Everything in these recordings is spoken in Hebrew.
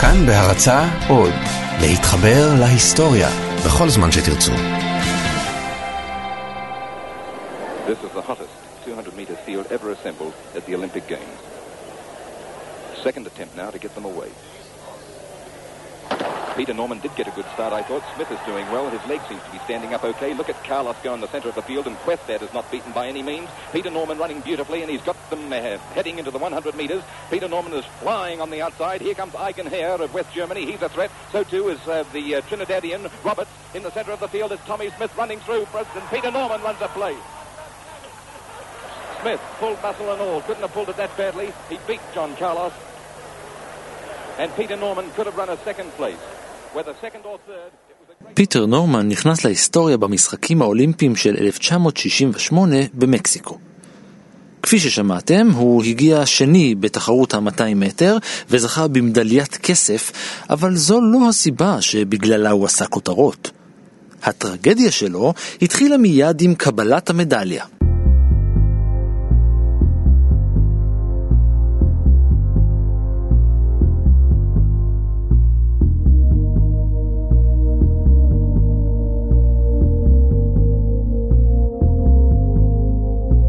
כאן בהרצה עוד, להתחבר להיסטוריה בכל זמן שתרצו. This is the hottest 200 meter field ever assembled at the Olympic Games. Second attempt now to get them away. Peter Norman did get a good start, I thought. Smith is doing well. His leg seems to be standing up okay. Look at Carlos go in the centre of the field, and Questad is not beaten by any means. Peter Norman running beautifully, and he's got them uh, heading into the 100 metres. Peter Norman is flying on the outside. Here comes Eichen Hare of West Germany. He's a threat. So too is uh, the uh, Trinidadian Roberts. In the centre of the field is Tommy Smith running through. President Peter Norman runs a play. Smith pulled muscle and all. Couldn't have pulled it that badly. He beat John Carlos. And Peter Norman could have run a second place. פיטר נורמן נכנס להיסטוריה במשחקים האולימפיים של 1968 במקסיקו. כפי ששמעתם, הוא הגיע שני בתחרות ה-200 מטר וזכה במדליית כסף, אבל זו לא הסיבה שבגללה הוא עשה כותרות. הטרגדיה שלו התחילה מיד עם קבלת המדליה.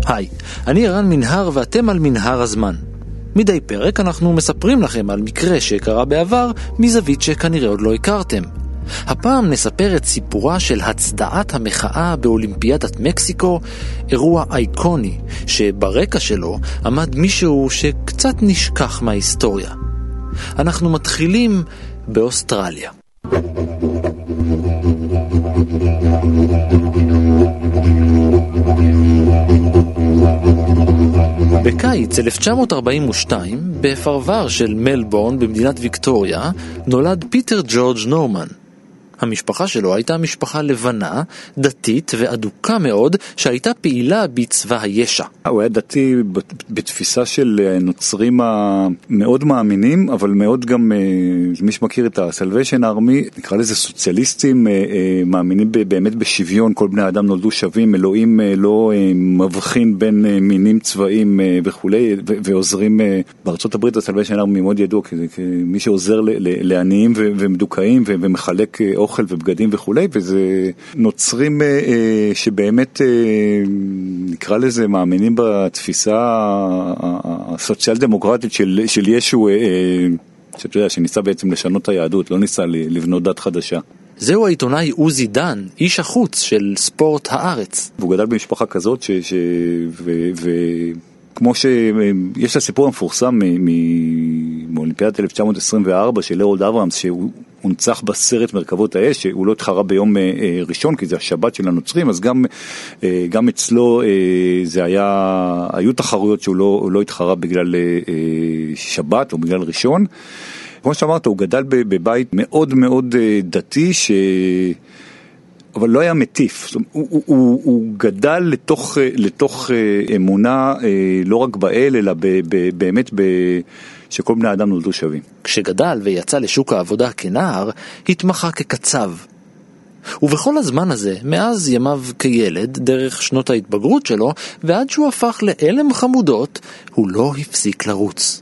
היי, אני ערן מנהר ואתם על מנהר הזמן. מדי פרק אנחנו מספרים לכם על מקרה שקרה בעבר מזווית שכנראה עוד לא הכרתם. הפעם נספר את סיפורה של הצדעת המחאה באולימפיאדת מקסיקו, אירוע אייקוני, שברקע שלו עמד מישהו שקצת נשכח מההיסטוריה. אנחנו מתחילים באוסטרליה. בקיץ 1942, בפרבר של מלבורן במדינת ויקטוריה, נולד פיטר ג'ורג' נורמן. המשפחה שלו הייתה משפחה לבנה, דתית ואדוקה מאוד, שהייתה פעילה בצבא הישע. הוא היה דתי בתפיסה של נוצרים המאוד מאמינים, אבל מאוד גם, אה, מי שמכיר את ה-Salvation Army, נקרא לזה סוציאליסטים, אה, אה, מאמינים באמת בשוויון, כל בני האדם נולדו שווים, אלוהים לא מבחין בין מינים צבאיים וכולי, ועוזרים, בארצות הברית ה-Salvation Army מאוד ידוע כמי שעוזר לעניים ומדוכאים ומחלק אוכל ובגדים וכולי, וזה נוצרים אה, אה, שבאמת, אה, נקרא לזה, מאמינים בתפיסה הסוציאל דמוקרטית של, של ישו, שאתה יודע, שניסה בעצם לשנות את היהדות, לא ניסה לבנות דת חדשה. זהו העיתונאי עוזי דן, איש החוץ של ספורט הארץ. והוא גדל במשפחה כזאת, ש... ש ו, ו, כמו שיש את הסיפור המפורסם מאולימפיאדת 1924 של אהוד אברהמס, שהוא הונצח בסרט מרכבות האש, שהוא לא התחרה ביום אה, אה, ראשון, כי זה השבת של הנוצרים, אז גם, אה, גם אצלו זה היה, היו תחרויות שהוא לא, לא התחרה בגלל שבת או בגלל ראשון. כמו שאמרת, הוא גדל בבית מאוד מאוד דתי, ש... אבל לא היה מטיף, הוא, הוא, הוא, הוא גדל לתוך, לתוך אמונה לא רק באל, אלא ב, ב, באמת ב... שכל בני האדם נולדו שווים. כשגדל ויצא לשוק העבודה כנער, התמחה כקצב. ובכל הזמן הזה, מאז ימיו כילד, דרך שנות ההתבגרות שלו, ועד שהוא הפך לעלם חמודות, הוא לא הפסיק לרוץ.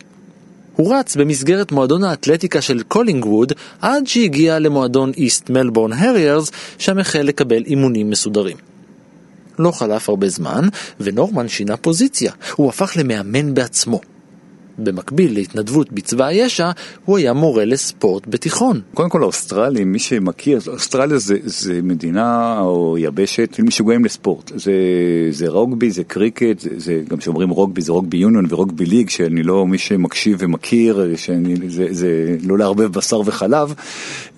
הוא רץ במסגרת מועדון האתלטיקה של קולינגווד עד שהגיע למועדון איסט מלבורן הריירס, שם החל לקבל אימונים מסודרים. לא חלף הרבה זמן, ונורמן שינה פוזיציה, הוא הפך למאמן בעצמו. במקביל להתנדבות בצבא הישע, הוא היה מורה לספורט בתיכון. קודם כל האוסטרלים, מי שמכיר, אוסטרליה זה, זה מדינה או יבשת משוגעים לספורט. זה, זה רוגבי, זה קריקט, זה, זה גם כשאומרים רוגבי זה רוגבי יוניון ורוגבי ליג, שאני לא מי שמקשיב ומכיר, שאני, זה, זה לא לערבב בשר וחלב,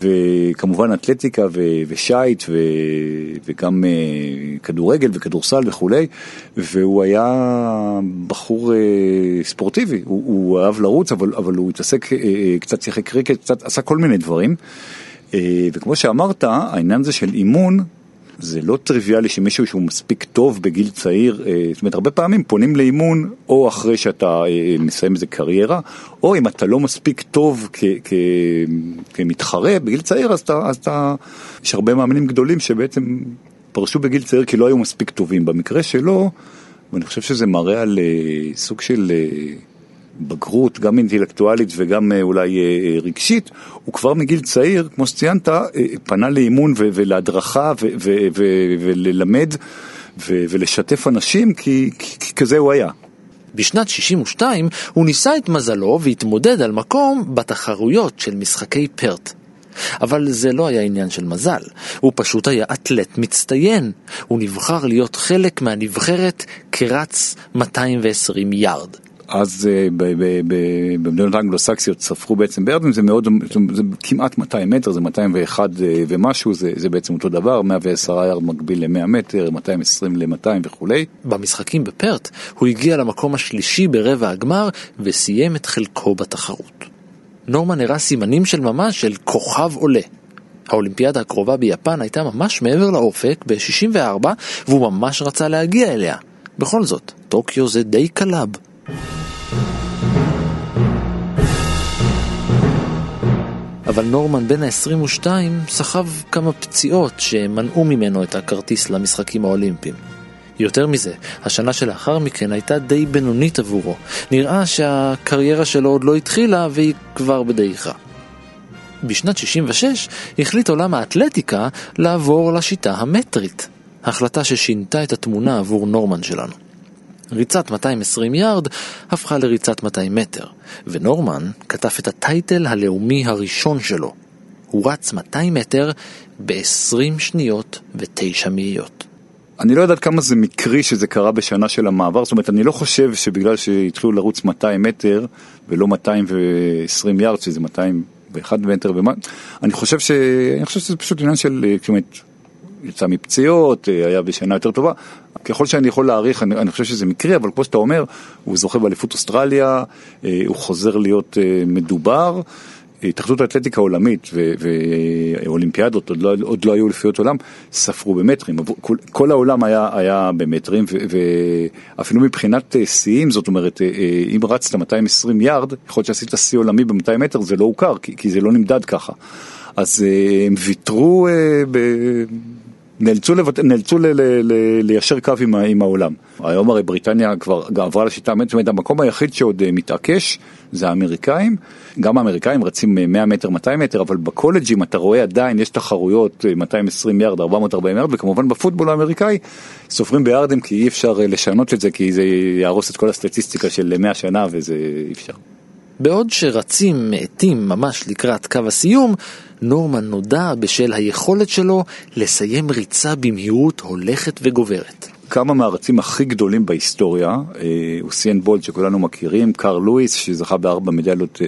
וכמובן אתלטיקה ו, ושייט ו, וגם uh, כדורגל וכדורסל וכולי, והוא היה בחור uh, ספורטיבי. הוא, הוא אהב לרוץ, אבל, אבל הוא התעסק, אה, אה, קצת שיחק קריקט, קצת עשה כל מיני דברים. אה, וכמו שאמרת, העניין הזה של אימון, זה לא טריוויאלי שמישהו שהוא מספיק טוב בגיל צעיר, זאת אומרת, הרבה פעמים פונים לאימון או אחרי שאתה מסיים איזה קריירה, או אם אתה לא מספיק טוב כמתחרה בגיל צעיר, אז אתה, אז אתה, יש הרבה מאמנים גדולים שבעצם פרשו בגיל צעיר כי לא היו מספיק טובים. במקרה שלו, ואני חושב שזה מראה על סוג של בגרות, גם אינטלקטואלית וגם אה, אולי אה, רגשית, הוא כבר מגיל צעיר, כמו שציינת, פנה לאימון ולהדרכה וללמד ולשתף אנשים, כי, כי כזה הוא היה. בשנת 62 הוא ניסה את מזלו והתמודד על מקום בתחרויות של משחקי פרט. אבל זה לא היה עניין של מזל, הוא פשוט היה אתלט מצטיין. הוא נבחר להיות חלק מהנבחרת כרץ 220 יארד. אז אה, במדינות האנגלוסקסיות ספרו בעצם בארדן זה מאוד, זה כמעט 200 מטר, זה 201 אה, ומשהו, זה, זה בעצם אותו דבר, 110 יארד מקביל ל-100 מטר, 220 ל-200 וכולי. במשחקים בפרט הוא הגיע למקום השלישי ברבע הגמר וסיים את חלקו בתחרות. נורמן הראה סימנים של ממש של כוכב עולה. האולימפיאדה הקרובה ביפן הייתה ממש מעבר לאופק ב-64 והוא ממש רצה להגיע אליה. בכל זאת, טוקיו זה די קרוב. אבל נורמן בן ה-22 סחב כמה פציעות שמנעו ממנו את הכרטיס למשחקים האולימפיים. יותר מזה, השנה שלאחר מכן הייתה די בינונית עבורו. נראה שהקריירה שלו עוד לא התחילה והיא כבר בדעיכה. בשנת 66 החליט עולם האתלטיקה לעבור לשיטה המטרית, החלטה ששינתה את התמונה עבור נורמן שלנו. ריצת 220 יארד הפכה לריצת 200 מטר, ונורמן כתב את הטייטל הלאומי הראשון שלו. הוא רץ 200 מטר ב-20 שניות ו-9 מאיות. אני לא יודעת כמה זה מקרי שזה קרה בשנה של המעבר, זאת אומרת, אני לא חושב שבגלל שהתחילו לרוץ 200 מטר ולא 220 יארד, שזה 201 מטר ומה, אני חושב ש... אני חושב שזה פשוט עניין של, אה, זאת אומרת, יצא מפציעות, אה, היה בשנה יותר טובה. ככל שאני יכול להעריך, אני, אני חושב שזה מקרי, אבל כמו שאתה אומר, הוא זוכה באליפות אוסטרליה, אה, הוא חוזר להיות מדובר. התאחדות האתלטיקה העולמית ואולימפיאדות, עוד לא, עוד לא היו לפיות עולם, ספרו במטרים. כל, כל העולם היה, היה במטרים, ואפילו מבחינת אה, שיאים, זאת אומרת, אה, אה, אם רצת 220 יארד, יכול להיות שעשית שיא עולמי ב-200 מטר, זה לא הוכר, כי, כי זה לא נמדד ככה. אז הם ויתרו ב... נאלצו, לבט... נאלצו ל... ל... ל... ליישר קו עם, עם העולם. היום הרי בריטניה כבר עברה לשיטה, זאת אומרת המקום היחיד שעוד אה, מתעקש זה האמריקאים. גם האמריקאים רצים 100 מטר, 200 מטר, אבל בקולג'ים אתה רואה עדיין יש תחרויות 220 יארד, 440 יארד, וכמובן בפוטבול האמריקאי סופרים ביארדים כי אי אפשר אה, לשנות את זה, כי זה יהרוס את כל הסטטיסטיקה של 100 שנה וזה אי אפשר. בעוד שרצים מאטים ממש לקראת קו הסיום, נורמן נודע בשל היכולת שלו לסיים ריצה במהירות הולכת וגוברת. כמה מהרצים הכי גדולים בהיסטוריה, אוסיאן אה, בולט שכולנו מכירים, קארל לואיס שזכה בארבע מדליות אה,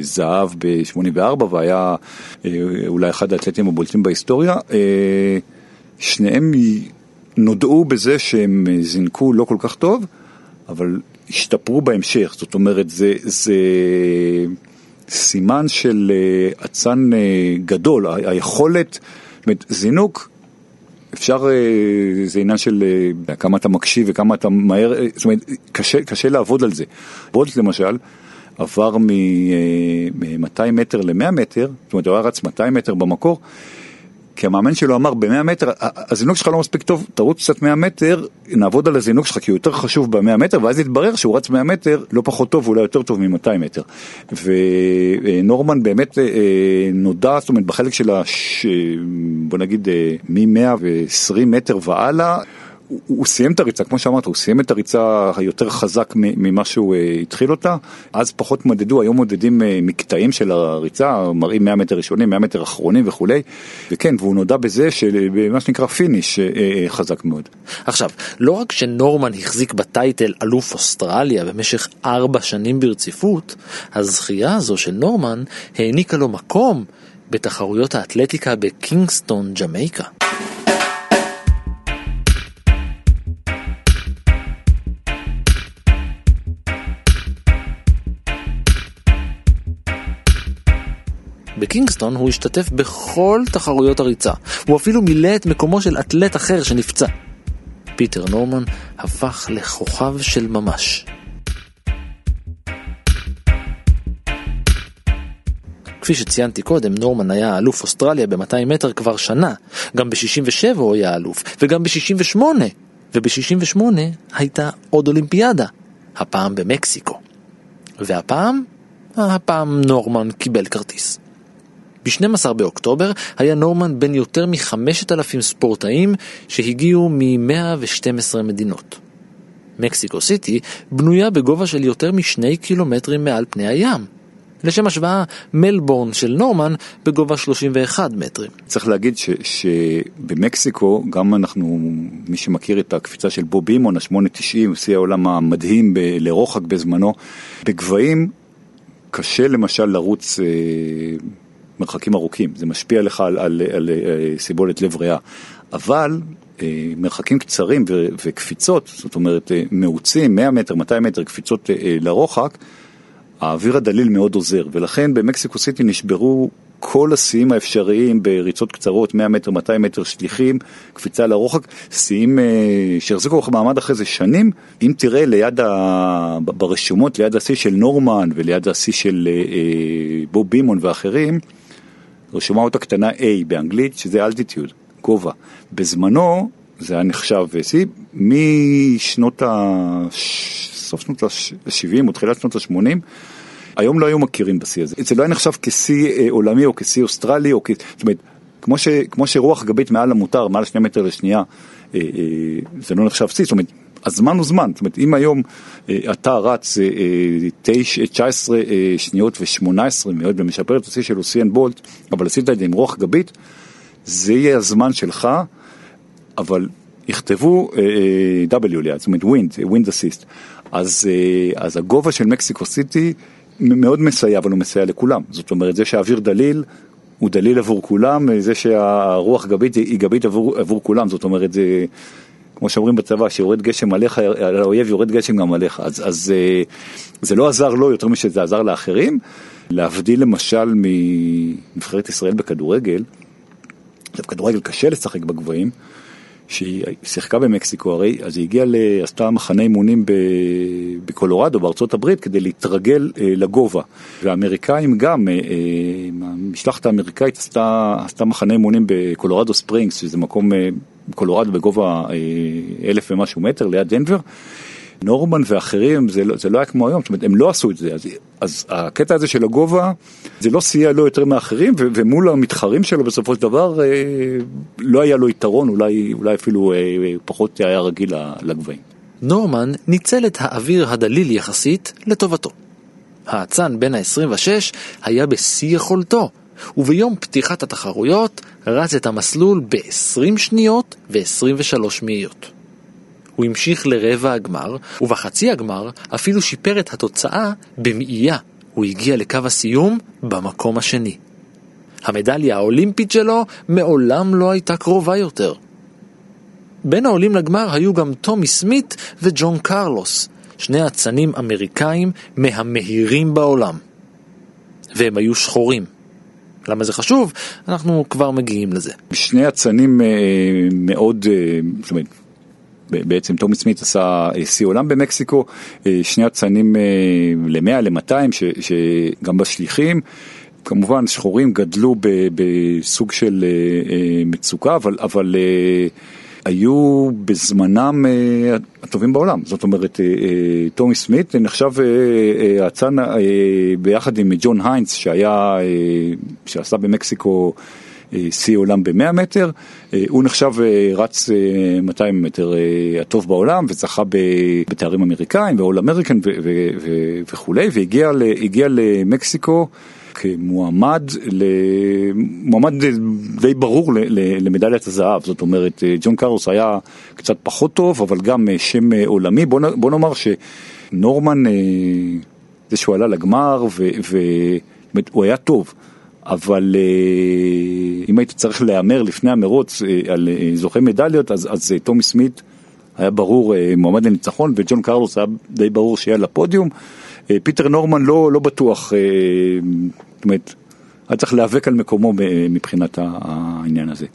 זהב ב-84 והיה אה, אולי אחד האתלטים הבולטים בהיסטוריה, שניהם נודעו בזה שהם זינקו לא כל כך טוב, אבל השתפרו בהמשך, זאת אומרת זה, זה סימן של אה, אצן אה, גדול, היכולת, זאת אומרת זינוק, אפשר, אה, זה עניין של כמה אתה מקשיב וכמה אתה מהר, זאת אומרת קשה, קשה לעבוד על זה. בולט למשל עבר מ-200 מטר ל-100 מטר, זאת אומרת הוא היה רץ 200 מטר במקור, כי המאמן שלו אמר ב-100 מטר, הזינוק שלך לא מספיק טוב, תרוץ קצת 100 מטר, נעבוד על הזינוק שלך כי הוא יותר חשוב ב-100 מטר, ואז יתברר שהוא רץ 100 מטר לא פחות טוב ואולי יותר טוב מ-200 מטר. ונורמן באמת אה, נודע, זאת אומרת בחלק של הש... בוא נגיד אה, מ-120 מטר והלאה, הוא, הוא סיים את הריצה, כמו שאמרת, הוא סיים את הריצה היותר חזק ממה שהוא uh, התחיל אותה, אז פחות מדדו, היום מודדים uh, מקטעים של הריצה, מראים 100 מטר ראשונים, 100 מטר אחרונים וכולי, וכן, והוא נודע בזה שבמה שנקרא finish חזק מאוד. עכשיו, לא רק שנורמן החזיק ב title אלוף אוסטרליה במשך ארבע שנים ברציפות, הזכייה הזו של נורמן העניקה לו מקום בתחרויות האתלטיקה בקינגסטון, ג'מייקה. בקינגסטון הוא השתתף בכל תחרויות הריצה. הוא אפילו מילא את מקומו של אתלט אחר שנפצע. פיטר נורמן הפך לכוכב של ממש. כפי שציינתי קודם, נורמן היה אלוף אוסטרליה ב-200 מטר כבר שנה. גם ב-67 הוא היה אלוף, וגם ב-68. וב-68 הייתה עוד אולימפיאדה, הפעם במקסיקו. והפעם, הפעם נורמן קיבל כרטיס. ב-12 באוקטובר היה נורמן בין יותר מ-5,000 ספורטאים שהגיעו מ-112 מדינות. מקסיקו סיטי בנויה בגובה של יותר משני קילומטרים מעל פני הים. לשם השוואה, מלבורן של נורמן בגובה 31 מטרים. צריך להגיד ש, שבמקסיקו, גם אנחנו, מי שמכיר את הקפיצה של בוב בימון, ה-890, שיא העולם המדהים ב- לרוחק בזמנו, בגבהים קשה למשל לרוץ אה, מרחקים ארוכים, זה משפיע לך על, על, על, על אה, סיבולת לב ריאה, אבל אה, מרחקים קצרים ו, וקפיצות, זאת אומרת אה, מעוצים, 100 מטר, 200 מטר, קפיצות אה, אה, לרוחק, האוויר הדליל מאוד עוזר, ולכן במקסיקו סיטי נשברו כל השיאים האפשריים בריצות קצרות, 100 מטר, 200 מטר שליחים, קפיצה לרוחק, שיאים אה, שהחזיקו לך מעמד אחרי זה שנים. אם תראה ליד ה... ברשומות, ליד השיא של נורמן וליד השיא של אה, אה, בוב בימון ואחרים, רשומה אותה קטנה A באנגלית, שזה אלטיטיוד, גובה. בזמנו זה היה נחשב שיא משנות ה... סוף שנות ה-70 או תחילת שנות ה-80. היום לא היו מכירים בשיא הזה. זה לא היה נחשב כשיא אה, עולמי או כשיא אוסטרלי, או כ... זאת אומרת, כמו, ש... כמו שרוח גבית מעל המותר, מעל שני מטר לשנייה, אה, אה, זה לא נחשב שיא, זאת אומרת, הזמן הוא זמן, זאת אומרת, אם היום אה, אתה רץ אה, אה, 19 אה, שניות ו-18 מאוד ומשפר את השיא של יוסיין בולט, אבל עשית את זה עם רוח גבית, זה יהיה הזמן שלך, אבל יכתבו אה, אה, W ליד, זאת אומרת wind, wind assist. אה, אז הגובה של מקסיקו סיטי מאוד מסייע, אבל הוא מסייע לכולם. זאת אומרת, זה שהאוויר דליל, הוא דליל עבור כולם, זה שהרוח גבית היא גבית עבור, עבור כולם, זאת אומרת, זה כמו שאומרים בצבא, שיורד גשם עליך, על האויב יורד גשם גם עליך. אז, אז זה לא עזר לו יותר משזה עזר לאחרים. להבדיל למשל מנבחרת ישראל בכדורגל, בכדורגל קשה לשחק בגבהים, שהיא שיחקה במקסיקו הרי, אז היא הגיעה, עשתה מחנה אימונים בקולורדו, בארצות הברית, כדי להתרגל אה, לגובה. והאמריקאים גם, אה, אה, המשלחת האמריקאית עשתה, עשתה מחנה אימונים בקולורדו ספרינגס, שזה מקום, בקולורדו בגובה אלף ומשהו מטר, ליד דנבר. נורמן ואחרים, זה לא, זה לא היה כמו היום, זאת אומרת, הם לא עשו את זה. אז, אז הקטע הזה של הגובה, זה לא סייע לו יותר מאחרים, ו, ומול המתחרים שלו בסופו של דבר, אה, לא היה לו יתרון, אולי, אולי אפילו אה, פחות היה רגיל לגבהים. נורמן ניצל את האוויר הדליל יחסית לטובתו. האצן בן ה-26 היה בשיא יכולתו, וביום פתיחת התחרויות רץ את המסלול ב-20 שניות ו-23 מאיות. הוא המשיך לרבע הגמר, ובחצי הגמר אפילו שיפר את התוצאה במאייה. הוא הגיע לקו הסיום במקום השני. המדליה האולימפית שלו מעולם לא הייתה קרובה יותר. בין העולים לגמר היו גם טומי סמית וג'ון קרלוס, שני אצנים אמריקאים מהמהירים בעולם. והם היו שחורים. למה זה חשוב? אנחנו כבר מגיעים לזה. שני אצנים אה, מאוד, אה, זאת אומרת, בעצם טומי סמית עשה אה, שיא עולם במקסיקו, שני אצנים אה, ל-100, ל-200, שגם בשליחים. כמובן שחורים גדלו בסוג של מצוקה, אבל, אבל היו בזמנם הטובים בעולם. זאת אומרת, טומי סמית נחשב אצן ביחד עם ג'ים היינס, שהיה, שעשה במקסיקו שיא עולם ב-100 מטר, אה, הוא נחשב אה, רץ 200 אה, מטר הטוב בעולם וזכה בתארים אמריקאים ו-all American וכולי, והגיע למקסיקו כמועמד, מועמד די ברור למדליית הזהב, זאת אומרת ג'ון קרלוס היה קצת פחות טוב, אבל גם שם עולמי, בוא, נאמר שנורמן, זה שהוא עלה לגמר והוא היה טוב. אבל אה, אם היית צריך להמר לפני המרוץ אה, על אה, זוכי מדליות, אז, אז טומי סמית היה ברור מועמד לניצחון, וג'ון קרלוס היה די ברור שיהיה לפודיום. פיטר נורמן לא, לא בטוח, זאת אומרת, היה צריך להיאבק על מקומו מבחינת העניין הזה.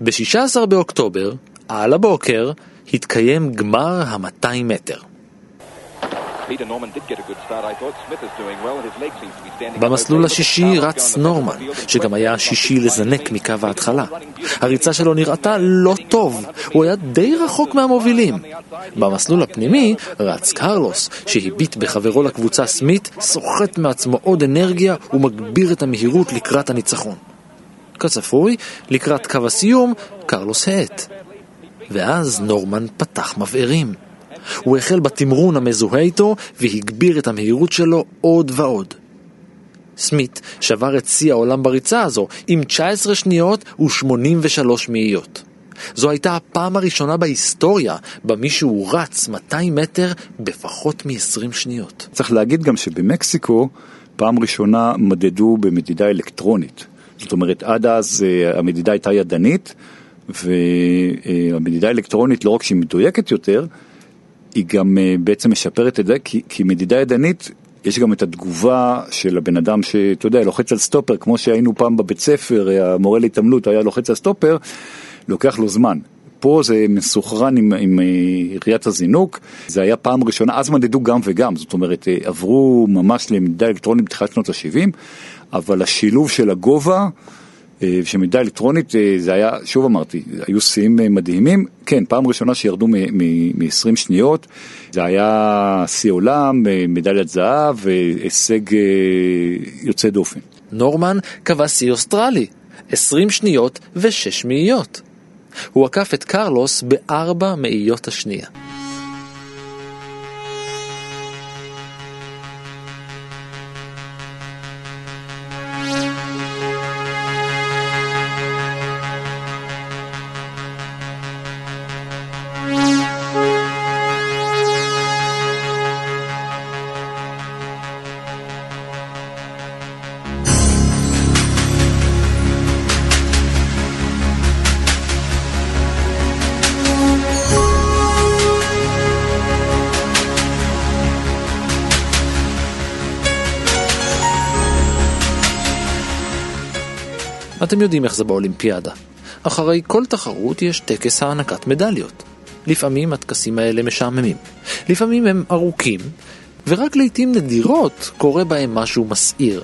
ב-16 באוקטובר, על הבוקר, התקיים גמר ה-200 מטר. במסלול השישי רץ נורמן, שגם היה השישי לזנק מקו ההתחלה. הריצה שלו נראתה לא טוב, הוא היה די רחוק מהמובילים. במסלול הפנימי רץ קרלוס, שהביט בחברו לקבוצה סמית, סוחט מעצמו עוד אנרגיה ומגביר את המהירות לקראת הניצחון. כצפוי, לקראת קו הסיום, קרלוס האט. ואז נורמן פתח מבערים. הוא החל בתמרון המזוהה איתו והגביר את המהירות שלו עוד ועוד. סמית שבר את שיא העולם בריצה הזו עם 19 שניות ו-83 מאיות. זו הייתה הפעם הראשונה בהיסטוריה בה מישהו רץ 200 מטר בפחות מ-20 שניות. צריך להגיד גם שבמקסיקו פעם ראשונה מדדו במדידה אלקטרונית. זאת אומרת, עד אז אה, המדידה הייתה ידנית, והמדידה האלקטרונית לא רק שהיא מדויקת יותר, היא גם אה, בעצם משפרת את זה, כי, כי מדידה ידנית, יש גם את התגובה של הבן אדם שאתה יודע, לוחץ על סטופר, כמו שהיינו פעם בבית ספר, המורה להתעמלות היה לוחץ על סטופר, לוקח לו זמן. פה זה מסוכרן עם, עם אה, ראיית הזינוק, זה היה פעם ראשונה, אז מדדו גם וגם, זאת אומרת, אה, עברו ממש למדידה אלקטרונית בתחילת שנות ה-70, אבל השילוב של הגובה, אה, שמדידה אלקטרונית זה היה, שוב אמרתי, היו שיאים מדהימים, כן, פעם ראשונה שירדו מ-20 שניות, זה היה שיא עולם, מדליית זהב, הישג יוצא דופן. נורמן קבע שיא אוסטרלי, 20 שניות ו-6 מאיות. הוא עקף את קרלוס בארבע מאיות השנייה. אתם יודעים איך זה באולימפיאדה. אחרי כל תחרות יש טקס הענקת מדליות. לפעמים הטקסים האלה משעממים, לפעמים הם ארוכים, ורק לעיתים נדירות קורה בהם משהו מסעיר.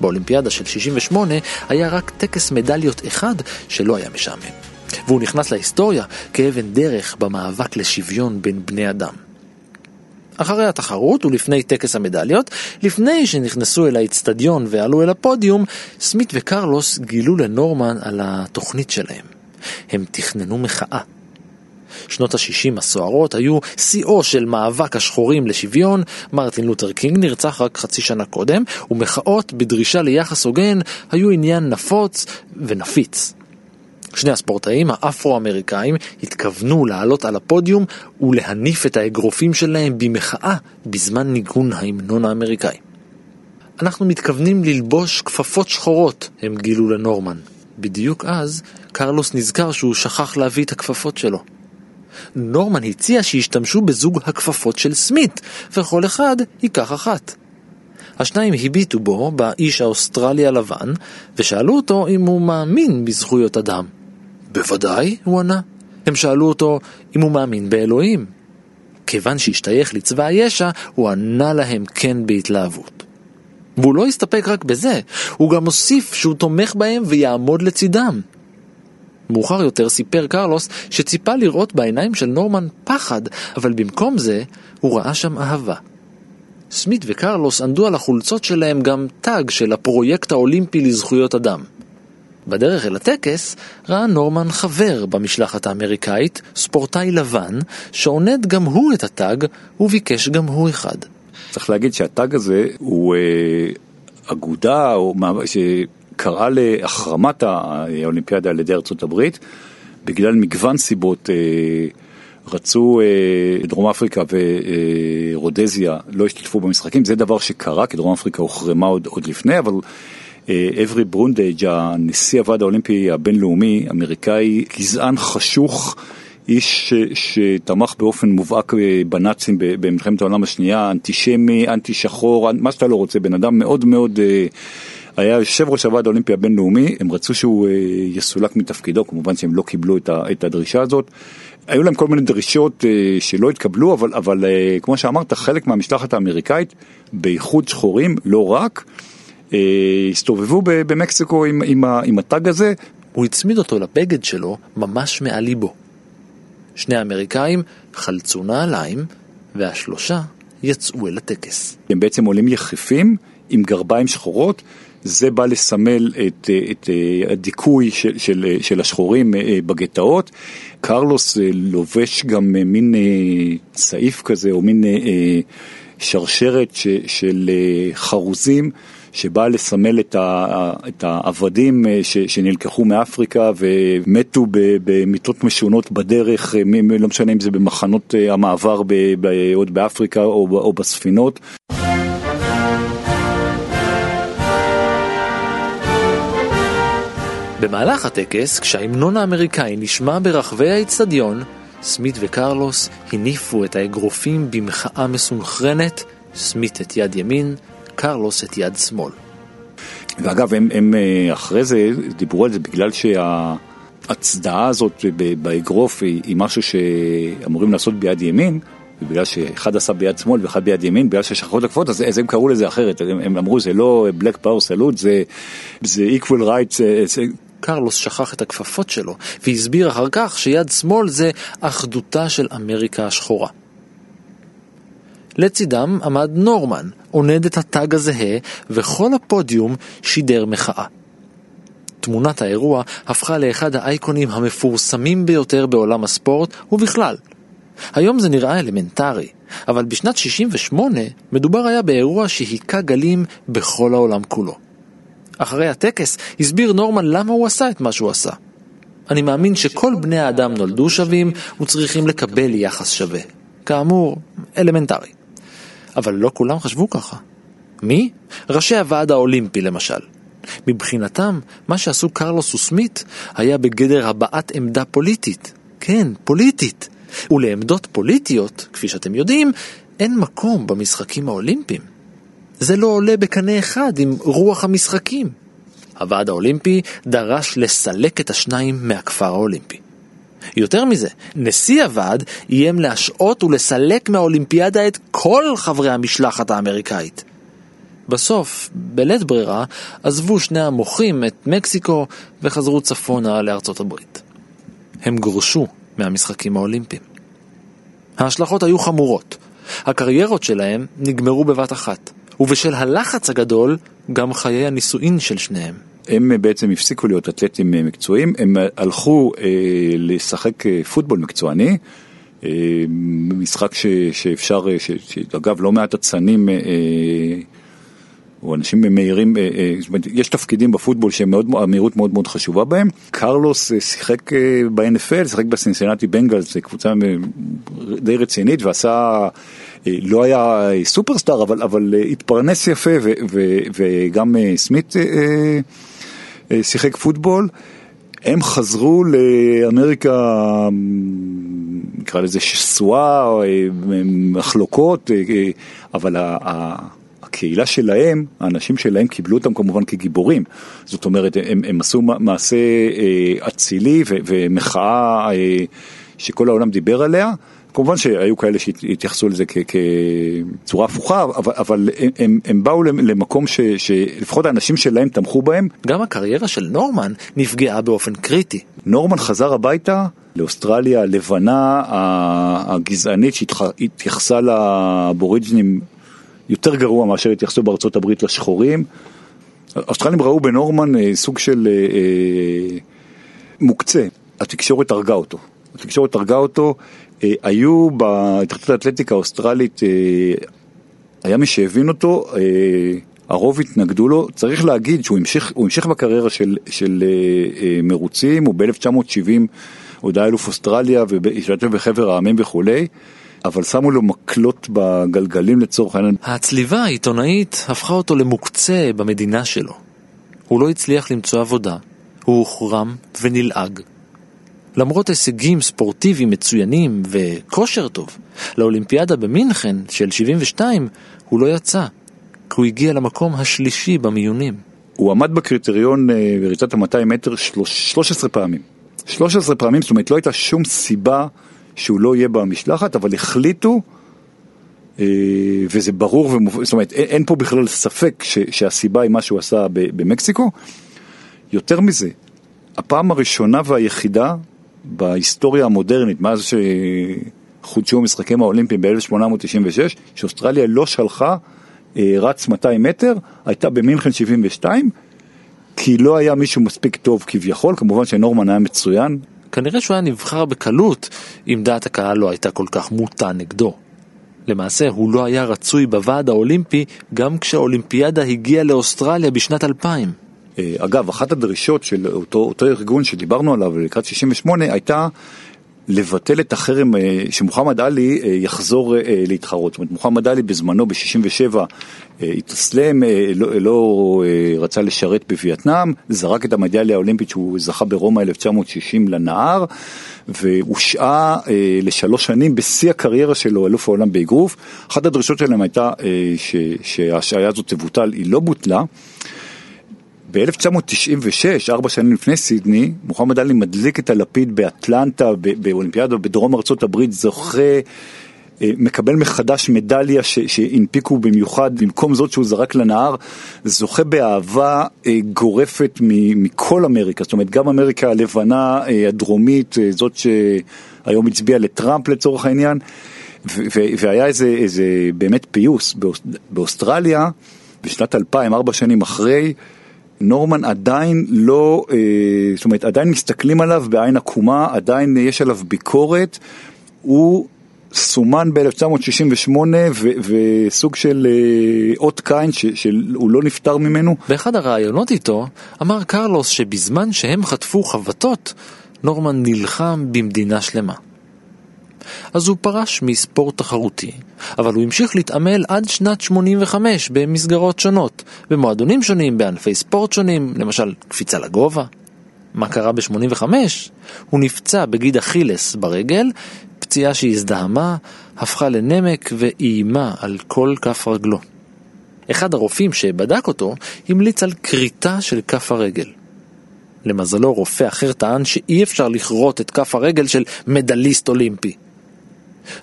באולימפיאדה של 68 היה רק טקס מדליות אחד שלא היה משעמם, והוא נכנס להיסטוריה כאבן דרך במאבק לשוויון בין בני אדם. אחרי התחרות ולפני טקס המדליות, לפני שנכנסו אל האצטדיון ועלו אל הפודיום, סמית וקרלוס גילו לנורמן על התוכנית שלהם. הם תכננו מחאה. שנות ה-60 הסוערות היו שיאו של מאבק השחורים לשוויון, מרטין לותר קינג נרצח רק חצי שנה קודם, ומחאות בדרישה ליחס הוגן היו עניין נפוץ ונפיץ. שני הספורטאים האפרו-אמריקאים התכוונו לעלות על הפודיום ולהניף את האגרופים שלהם במחאה בזמן ניגון ההמנון האמריקאי. אנחנו מתכוונים ללבוש כפפות שחורות, הם גילו לנורמן. בדיוק אז, קרלוס נזכר שהוא שכח להביא את הכפפות שלו. נורמן הציע שישתמשו בזוג הכפפות של סמית, וכל אחד ייקח אחת. השניים הביטו בו, באיש האוסטרלי הלבן, ושאלו אותו אם הוא מאמין בזכויות אדם. בוודאי, הוא ענה. הם שאלו אותו אם הוא מאמין באלוהים. כיוון שהשתייך לצבא הישע, הוא ענה להם כן בהתלהבות. והוא לא הסתפק רק בזה, הוא גם הוסיף שהוא תומך בהם ויעמוד לצידם. מאוחר יותר סיפר קרלוס שציפה לראות בעיניים של נורמן פחד, אבל במקום זה הוא ראה שם אהבה. סמית וקרלוס ענדו על החולצות שלהם גם תג של הפרויקט האולימפי לזכויות אדם. בדרך אל הטקס ראה נורמן חבר במשלחת האמריקאית, ספורטאי לבן, שעונד גם הוא את התג וביקש גם הוא אחד. צריך להגיד שהתג הזה הוא אה, אגודה או, שקראה להחרמת האולימפיאדה על ידי ארצות הברית בגלל מגוון סיבות. אה, רצו אה, דרום אפריקה ורודזיה לא השתתפו במשחקים, זה דבר שקרה, כי דרום אפריקה הוחרמה עוד, עוד לפני, אבל אברי ברונדייג', הנשיא הוועד האולימפי הבינלאומי, אמריקאי, גזען חשוך. איש שתמך באופן מובהק אה, בנאצים במלחמת העולם השנייה, אנטישמי, אנטי שחור, מה שאתה לא רוצה, בן אדם מאוד מאוד, אה, היה יושב ראש הוועד האולימפי הבינלאומי, הם רצו שהוא אה, יסולק מתפקידו, כמובן שהם לא קיבלו את הדרישה הזאת. היו להם כל מיני דרישות שלא התקבלו, אבל, אבל כמו שאמרת, חלק מהמשלחת האמריקאית, בייחוד שחורים, לא רק, הסתובבו במקסיקו עם, עם, עם הטאג הזה. הוא הצמיד אותו לבגד שלו ממש מעל ליבו. שני האמריקאים חלצו נעליים, והשלושה יצאו אל הטקס. הם בעצם עולים יחפים עם גרביים שחורות, זה בא לסמל את, את הדיכוי של, של, של השחורים בגטאות. קרלוס לובש גם מין סעיף כזה, או מין שרשרת של חרוזים. שבאה לסמל את, ה, את העבדים אה, ש, שנלקחו מאפריקה ומתו במיטות משונות בדרך, אה, לא משנה אם זה במחנות אה, המעבר ב, ב, עוד באפריקה או, או בספינות. במהלך הטקס, כשההמנון האמריקאי נשמע ברחבי האצטדיון, סמית וקרלוס הניפו את האגרופים במחאה מסונכרנת, סמית את יד ימין, קרלוס את יד שמאל. ואגב, הם, הם אה, אחרי זה דיברו על זה בגלל שההצדעה הזאת באגרוף היא, היא משהו שאמורים לעשות ביד ימין, ובגלל שאחד עשה ביד שמאל ואחד ביד ימין, בגלל שיש אחרות עקפות, אז, אז הם קראו לזה אחרת, הם, הם אמרו זה לא black power salute, זה, זה equal rights. אה, זה... קרלוס שכח את הכפפות שלו, והסביר אחר כך שיד שמאל זה אחדותה של אמריקה השחורה. לצידם עמד נורמן, עונד את התג הזהה, וכל הפודיום שידר מחאה. תמונת האירוע הפכה לאחד האייקונים המפורסמים ביותר בעולם הספורט, ובכלל. היום זה נראה אלמנטרי, אבל בשנת 68 מדובר היה באירוע שהיכה גלים בכל העולם כולו. אחרי הטקס הסביר נורמן למה הוא עשה את מה שהוא עשה. אני מאמין שכל בני האדם נולדו שווים וצריכים לקבל יחס שווה. כאמור, אלמנטרי. אבל לא כולם חשבו ככה. מי? ראשי הוועד האולימפי למשל. מבחינתם, מה שעשו קרלוס וסמית היה בגדר הבעת עמדה פוליטית. כן, פוליטית. ולעמדות פוליטיות, כפי שאתם יודעים, אין מקום במשחקים האולימפיים. זה לא עולה בקנה אחד עם רוח המשחקים. הוועד האולימפי דרש לסלק את השניים מהכפר האולימפי. יותר מזה, נשיא הוועד איים להשעות ולסלק מהאולימפיאדה את כל חברי המשלחת האמריקאית. בסוף, בלית ברירה, עזבו שני המוחים את מקסיקו וחזרו צפונה לארצות הברית. הם גורשו מהמשחקים האולימפיים. ההשלכות היו חמורות. הקריירות שלהם נגמרו בבת אחת, ובשל הלחץ הגדול, גם חיי הנישואין של שניהם. הם בעצם הפסיקו להיות אתלטים מקצועיים, הם הלכו אה, לשחק אה, פוטבול מקצועני, אה, משחק ש, שאפשר, ש, שאגב לא מעט אצנים אה, או אנשים מהירים, אה, אה, זאת אומרת, יש תפקידים בפוטבול שהמהירות מאוד מאוד חשובה בהם. קרלוס אה, שיחק ב-NFL, שיחק בסינסינטי בנגלס, קבוצה די רצינית ועשה... לא היה סופרסטאר, אבל, אבל התפרנס יפה, ו, ו, וגם סמית שיחק פוטבול. הם חזרו לאמריקה, נקרא לזה שסועה, מחלוקות, אבל הקהילה שלהם, האנשים שלהם קיבלו אותם כמובן כגיבורים. זאת אומרת, הם, הם עשו מעשה אה, אצילי ומחאה אה, שכל העולם דיבר עליה. כמובן שהיו כאלה שהתייחסו לזה כצורה הפוכה, אבל, אבל הם, הם, הם באו למקום ש, שלפחות האנשים שלהם תמכו בהם. גם הקריירה של נורמן נפגעה באופן קריטי. נורמן חזר הביתה לאוסטרליה הלבנה הגזענית שהתייחסה לאבוריג'נים יותר גרוע מאשר התייחסו בארצות הברית לשחורים. האוסטרלים ראו בנורמן אה, סוג של אה, אה, מוקצה, התקשורת הרגה אותו. התקשורת הרגה אותו, אה, היו בהתאחדות האתלטיקה האוסטרלית, אה, היה מי שהבין אותו, אה, הרוב התנגדו לו, צריך להגיד שהוא המשיך, המשיך בקריירה של, של מרוצים, הוא ב-1970 עוד היה אלוף אוסטרליה והשתתף בחבר העמים וכולי. אבל שמו לו מקלות בגלגלים לצורך העניין. הצליבה העיתונאית הפכה אותו למוקצה במדינה שלו. הוא לא הצליח למצוא עבודה, הוא הוחרם ונלעג. למרות הישגים ספורטיביים מצוינים וכושר טוב, לאולימפיאדה במינכן של 72 הוא לא יצא, כי הוא הגיע למקום השלישי במיונים. הוא עמד בקריטריון אה, בריצת ה-200 מטר 13 פעמים. 13 פעמים, זאת אומרת לא הייתה שום סיבה שהוא לא יהיה במשלחת, אבל החליטו, אה, וזה ברור ומובן, זאת אומרת, אין פה בכלל ספק ש, שהסיבה היא מה שהוא עשה במקסיקו. יותר מזה, הפעם הראשונה והיחידה בהיסטוריה המודרנית, מאז שחודשו המשחקים האולימפיים ב-1896, שאוסטרליה לא שלחה אה, רץ 200 מטר, הייתה במינכן 72, כי לא היה מישהו מספיק טוב כביכול, כמובן שנורמן היה מצוין. כנראה שהוא היה נבחר בקלות אם דעת הקהל לא הייתה כל כך מוטה נגדו. למעשה הוא לא היה רצוי בוועד האולימפי גם כשהאולימפיאדה הגיעה לאוסטרליה בשנת 2000. אה, אגב, אחת הדרישות של אותו, אותו ארגון שדיברנו עליו לקראת 68 הייתה לבטל את החרם אה, שמוחמד עלי אה, יחזור להתחרות. זאת אומרת, מוחמד עלי בזמנו, ב-67, התאסלם, לא, לא רצה לשרת בווייטנאם, זרק את המדליה האולימפית שהוא זכה ברומא 1960 לנהר, והושעה לשלוש שנים בשיא הקריירה שלו, אלוף העולם באגרוף. אחת הדרישות שלהם הייתה שההשעיה הזאת תבוטל, היא לא בוטלה. ב-1996, ארבע שנים לפני סידני, מוחמד עלי מדליק את הלפיד באטלנטה, באולימפיאדה בדרום ארצות הברית, זוכה, אה, מקבל מחדש מדליה שהנפיקו במיוחד, במקום זאת שהוא זרק לנהר, זוכה באהבה אה, גורפת מכל אמריקה, זאת אומרת גם אמריקה הלבנה, אה, הדרומית, זאת שהיום הצביעה לטראמפ לצורך העניין, והיה איזה, איזה באמת פיוס באוסטרליה, בשנת 2000, ארבע שנים אחרי, נורמן עדיין לא, אה, זאת אומרת, עדיין מסתכלים עליו בעין עקומה, עדיין יש עליו ביקורת, הוא סומן ב-1968 וסוג של אה, אות קין שהוא לא נפטר ממנו. באחד הראיונות איתו אמר קרלוס שבזמן שהם חטפו חבטות, נורמן נלחם במדינה שלמה. אז הוא פרש מספורט תחרותי, אבל הוא המשיך להתעמל עד שנת 85 במסגרות שונות, במועדונים שונים, בענפי ספורט שונים, למשל קפיצה לגובה. מה קרה ב-85? הוא נפצע בגיד אכילס ברגל, פציעה שהזדהמה, הפכה לנמק ואיימה על כל כף רגלו. אחד הרופאים שבדק אותו המליץ על כריתה של כף הרגל. למזלו רופא אחר טען שאי אפשר לכרות את כף הרגל של מדליסט אולימפי.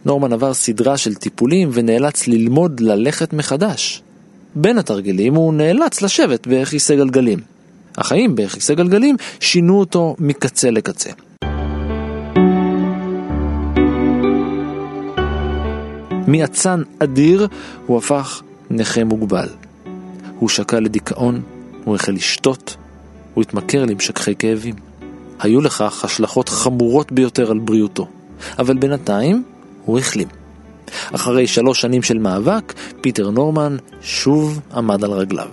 נורמן עבר סדרה של טיפולים ונאלץ ללמוד ללכת מחדש. בין התרגילים הוא נאלץ לשבת בכיסא גלגלים. החיים בכיסא גלגלים שינו אותו מקצה לקצה. מאצן אדיר הוא הפך נכה מוגבל. הוא שקע לדיכאון, הוא החל לשתות, הוא התמכר למשככי כאבים. היו לכך השלכות חמורות ביותר על בריאותו, אבל בינתיים הוא החלים. אחרי שלוש שנים של מאבק, פיטר נורמן שוב עמד על רגליו.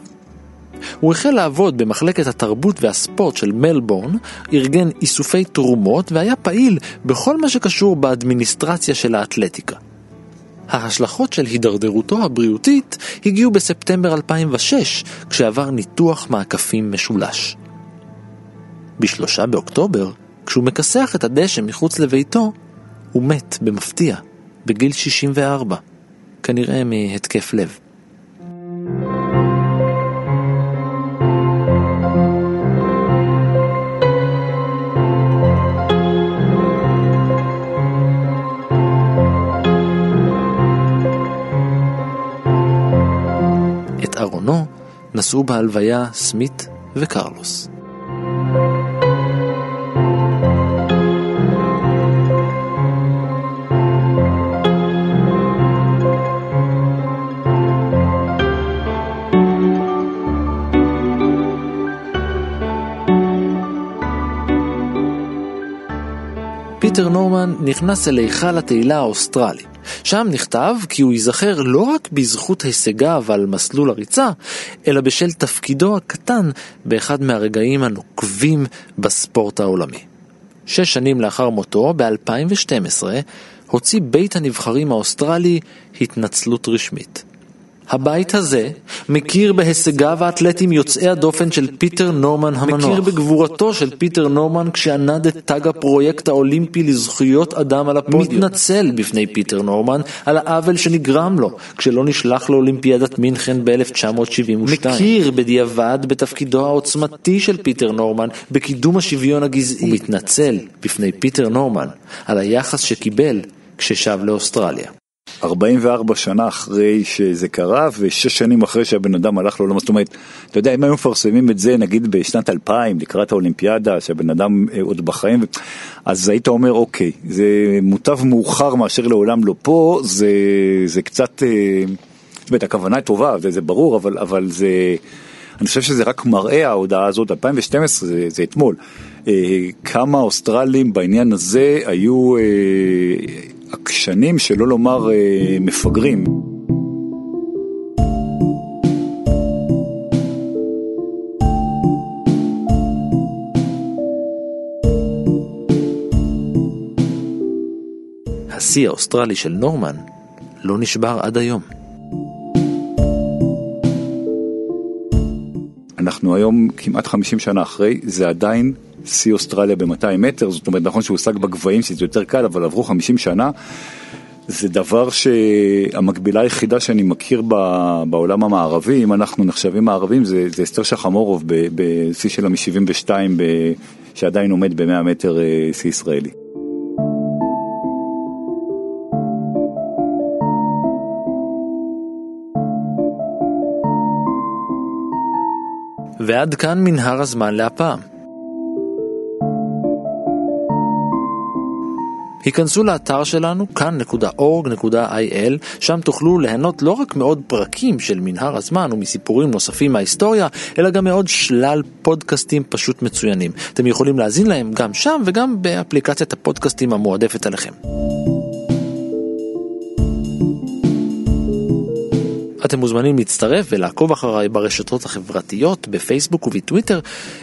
הוא החל לעבוד במחלקת התרבות והספורט של מלבורן, ארגן איסופי תרומות והיה פעיל בכל מה שקשור באדמיניסטרציה של האתלטיקה. ההשלכות של הידרדרותו הבריאותית הגיעו בספטמבר 2006, כשעבר ניתוח מעקפים משולש. בשלושה באוקטובר, כשהוא מכסח את הדשא מחוץ לביתו, הוא מת במפתיע, בגיל 64, כנראה מהתקף לב. את ארונו נשאו בהלוויה סמית וקרלוס. נורמן נכנס אל היכל התהילה האוסטרלי. שם נכתב כי הוא ייזכר לא רק בזכות הישגיו על מסלול הריצה, אלא בשל תפקידו הקטן באחד מהרגעים הנוקבים בספורט העולמי. שש שנים לאחר מותו, ב-2012, הוציא בית הנבחרים האוסטרלי התנצלות רשמית. הבית הזה מכיר בהישגיו האתלטיים יוצאי הדופן של פיטר נורמן המנוח. מכיר בגבורתו של פיטר נורמן כשענד את תג הפרויקט האולימפי לזכויות אדם על הפודיום. מתנצל בפני פיטר נורמן על העוול שנגרם לו כשלא נשלח לאולימפיאדת מינכן ב-1972. מכיר בדיעבד בתפקידו העוצמתי של פיטר נורמן בקידום השוויון הגזעי. ומתנצל בפני פיטר נורמן על היחס שקיבל כששב לאוסטרליה. 44 שנה אחרי שזה קרה ושש שנים אחרי שהבן אדם הלך לעולמו, זאת אומרת, אתה יודע, אם היו מפרסמים את זה נגיד בשנת 2000 לקראת האולימפיאדה, שהבן אדם אה, עוד בחיים, אז היית אומר אוקיי, זה מוטב מאוחר מאשר לעולם לא פה, זה, זה קצת, אה, זאת אומרת, הכוונה היא טובה, זה, זה ברור, אבל, אבל זה, אני חושב שזה רק מראה ההודעה הזאת, 2012 זה, זה אתמול, אה, כמה אוסטרלים בעניין הזה היו... עקשנים, שלא לומר אה, מפגרים. השיא האוסטרלי של נורמן לא נשבר עד היום. אנחנו היום כמעט 50 שנה אחרי, זה עדיין שיא אוסטרליה ב-200 מטר, זאת אומרת נכון שהוא הושג בגבהים שזה יותר קל, אבל עברו 50 שנה. זה דבר שהמקבילה היחידה שאני מכיר בעולם המערבי, אם אנחנו נחשבים מערבים, זה, זה אסתר שחמורוב בשיא שלה מ-72, שעדיין עומד ב-100 מטר אה, שיא ישראלי. ועד כאן מנהר הזמן להפעם. היכנסו לאתר שלנו כאן.org.il, שם תוכלו ליהנות לא רק מעוד פרקים של מנהר הזמן ומסיפורים נוספים מההיסטוריה, אלא גם מעוד שלל פודקאסטים פשוט מצוינים. אתם יכולים להאזין להם גם שם וגם באפליקציית הפודקאסטים המועדפת עליכם. אתם מוזמנים להצטרף ולעקוב אחריי ברשתות החברתיות, בפייסבוק ובטוויטר.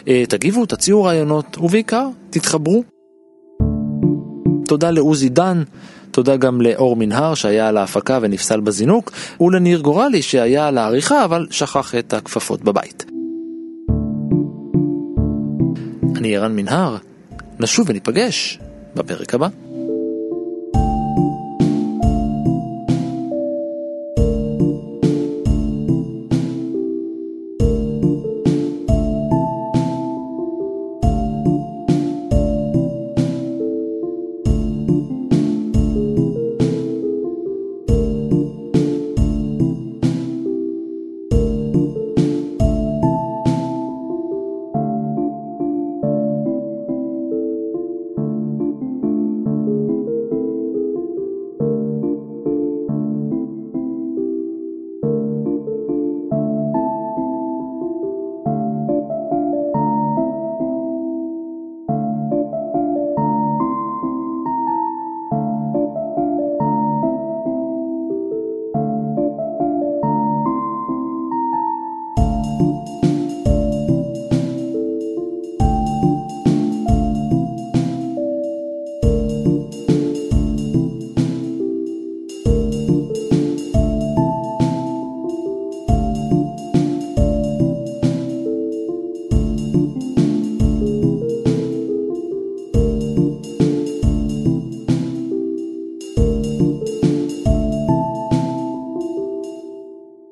אה, תגיבו, תציעו רעיונות, ובעיקר, תתחברו. תודה לעוזי דן, תודה גם לאור מנהר שהיה על ההפקה ונפסל בזינוק, ולניר גורלי שהיה על העריכה אבל שכח את הכפפות בבית. אני ערן מנהר, נשוב וניפגש בפרק הבא.